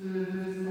Amen.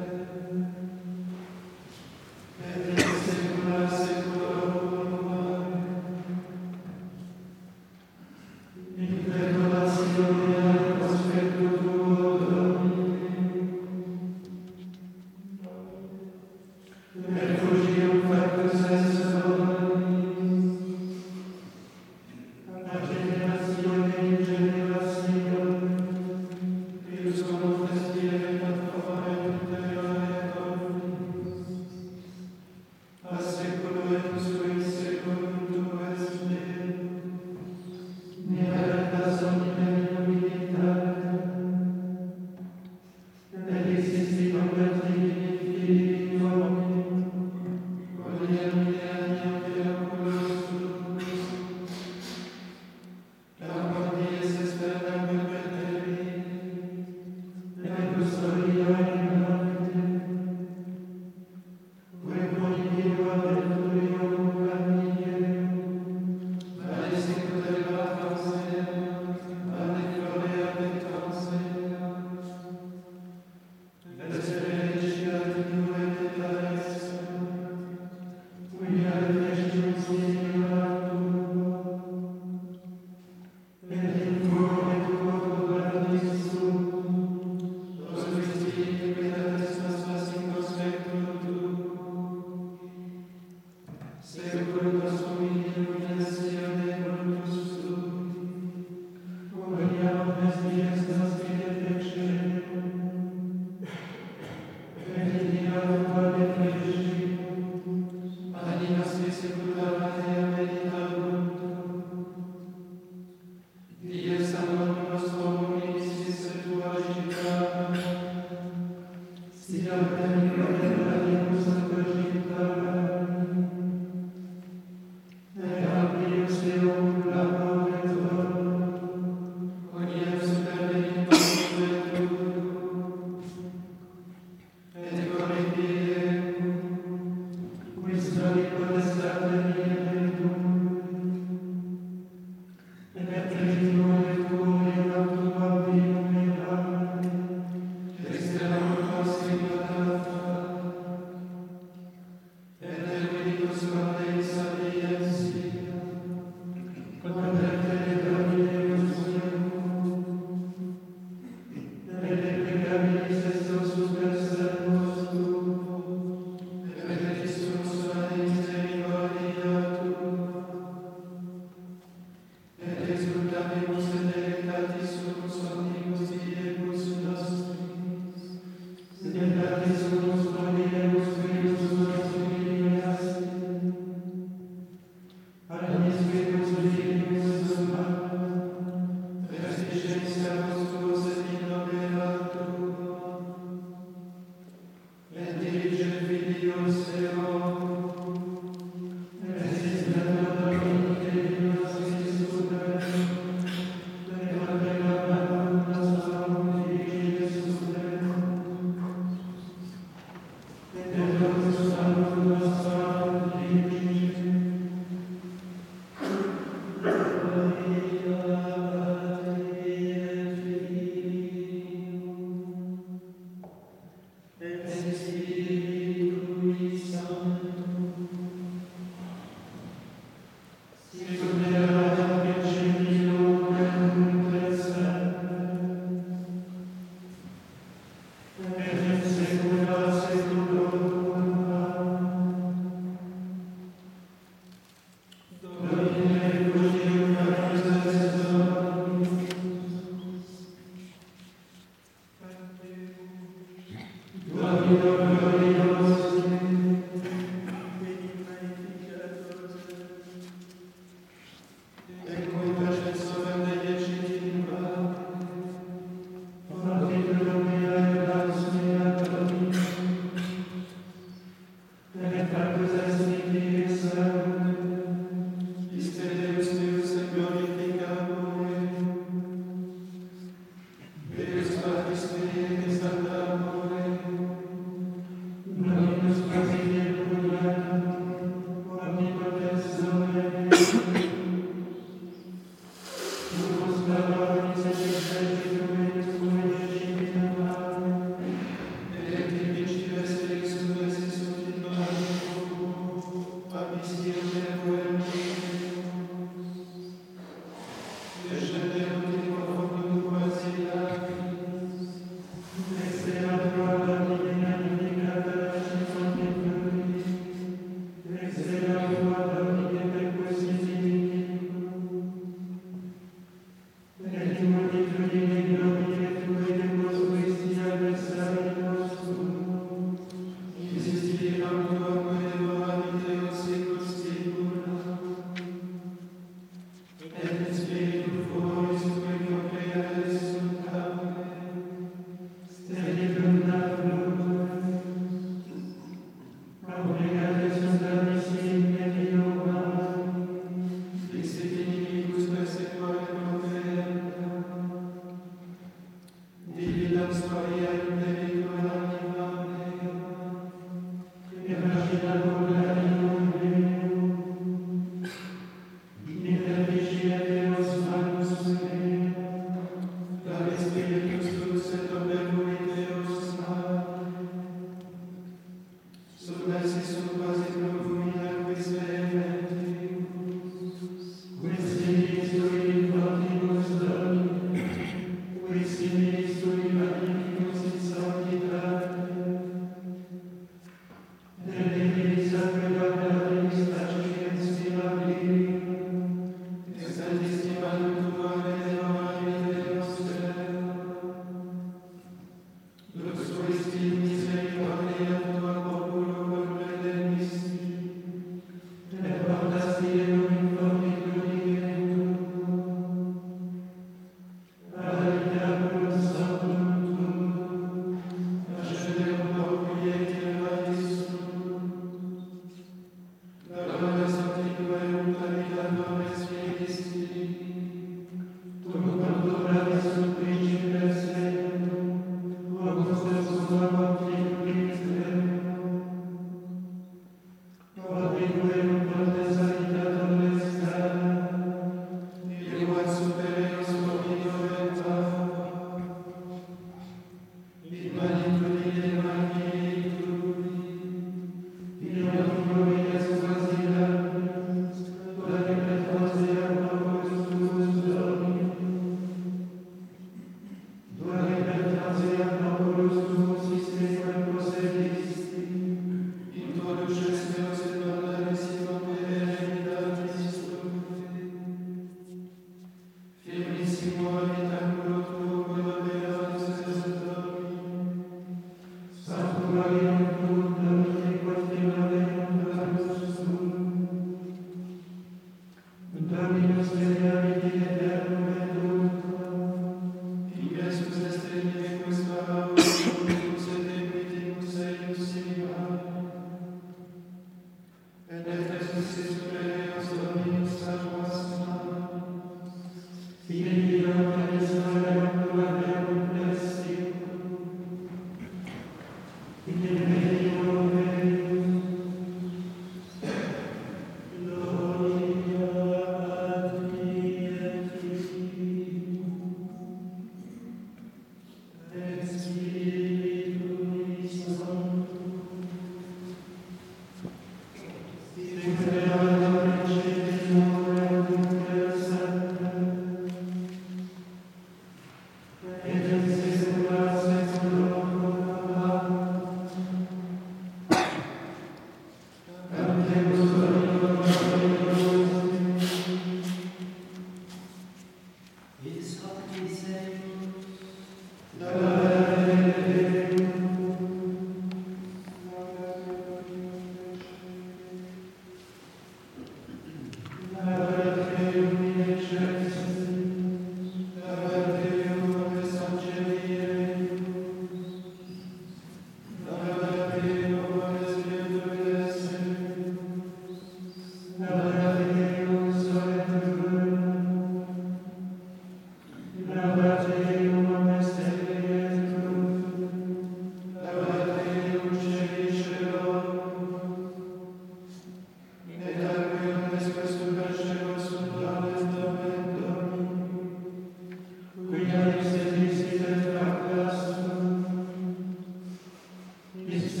It's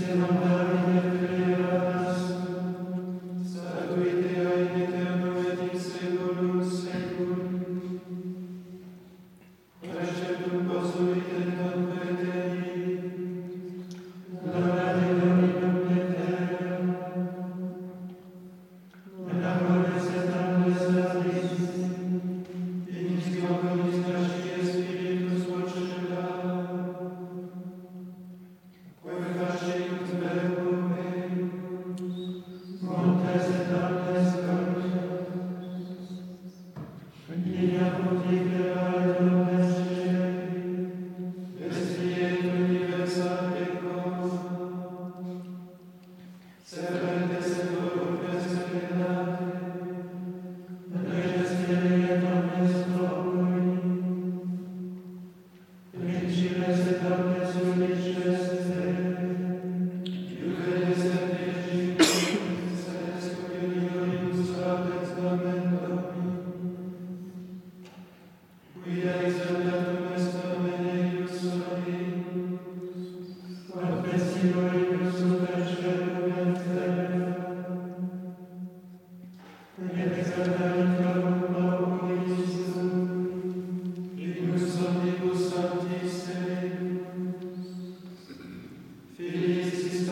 Christus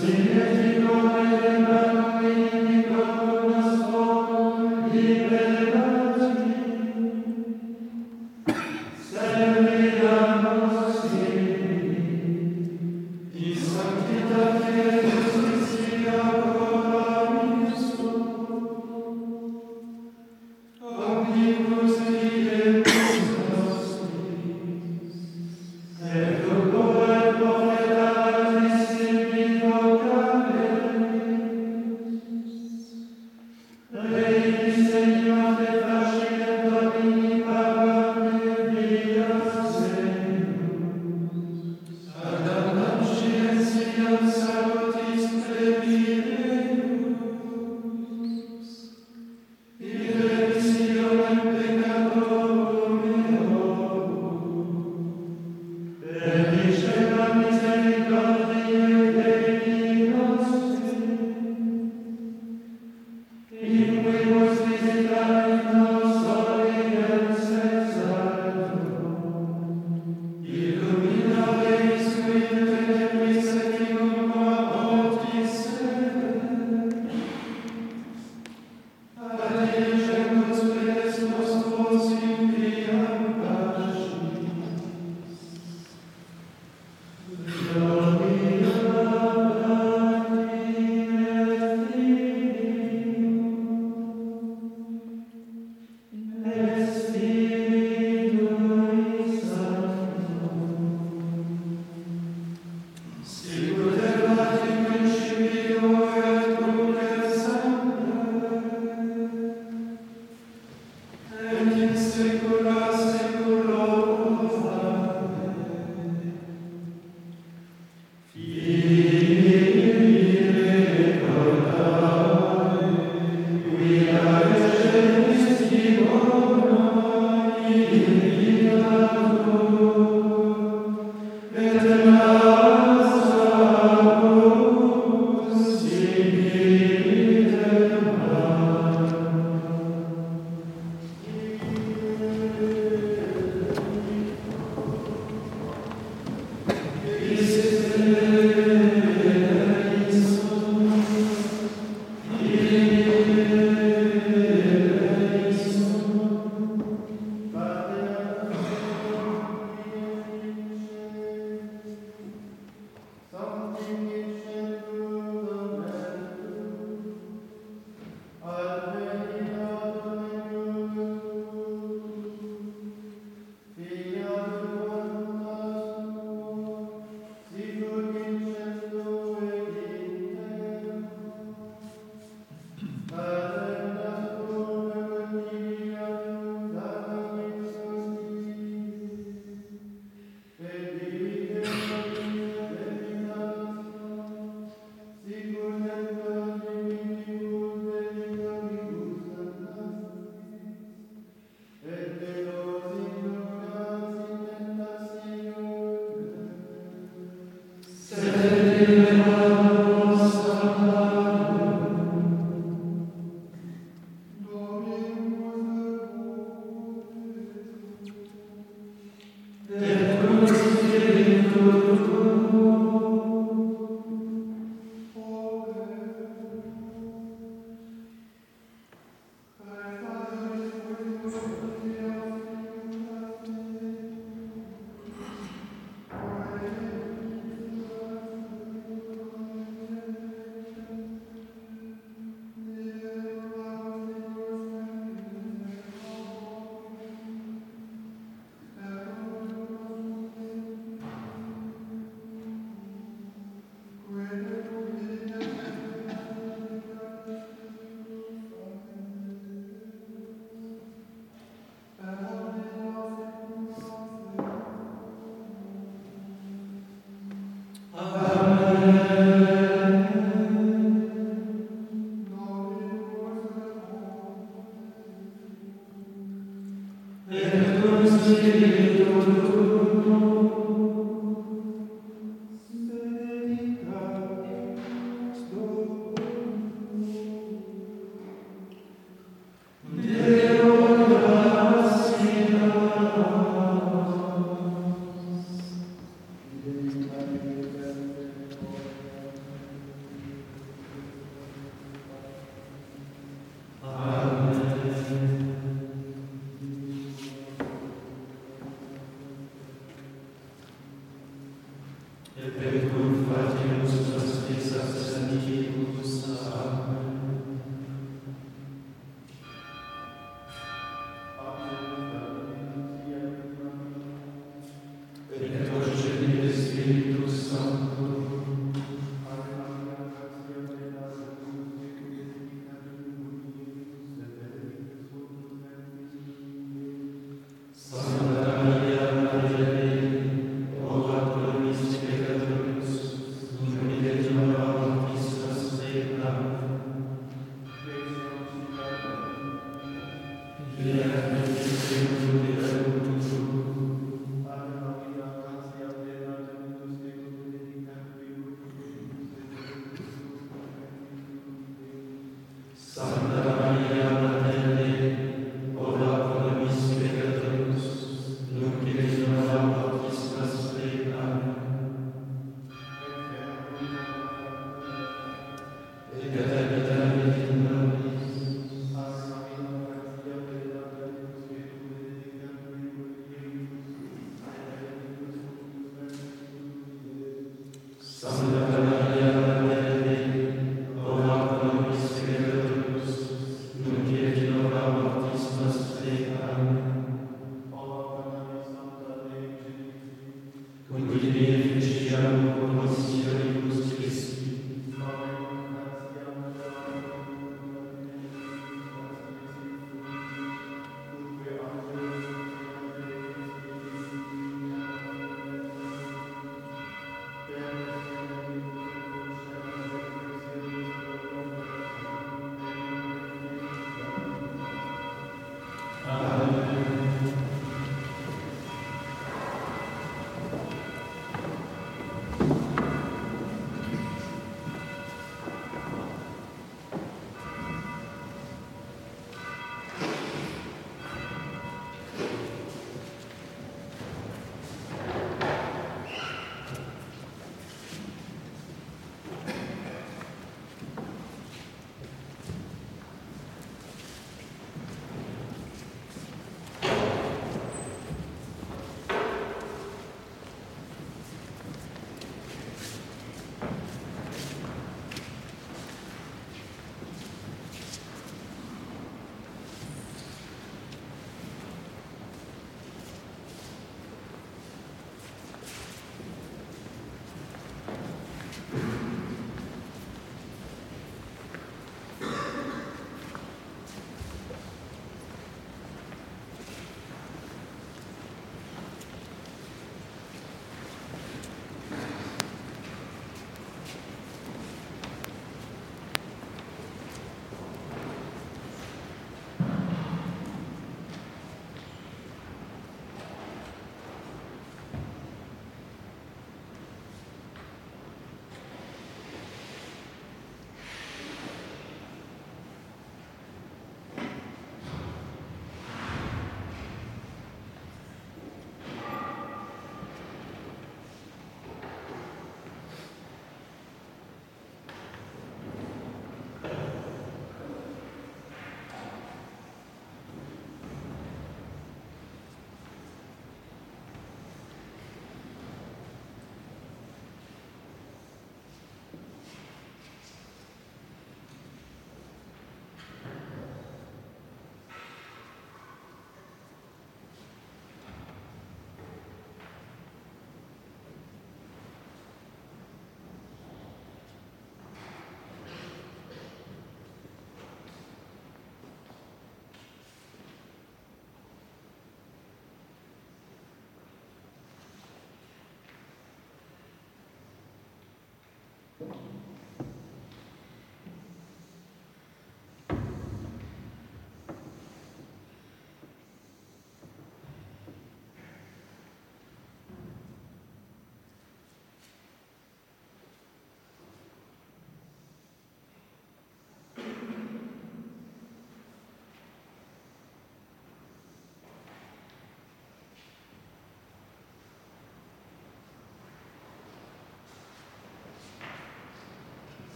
Amen.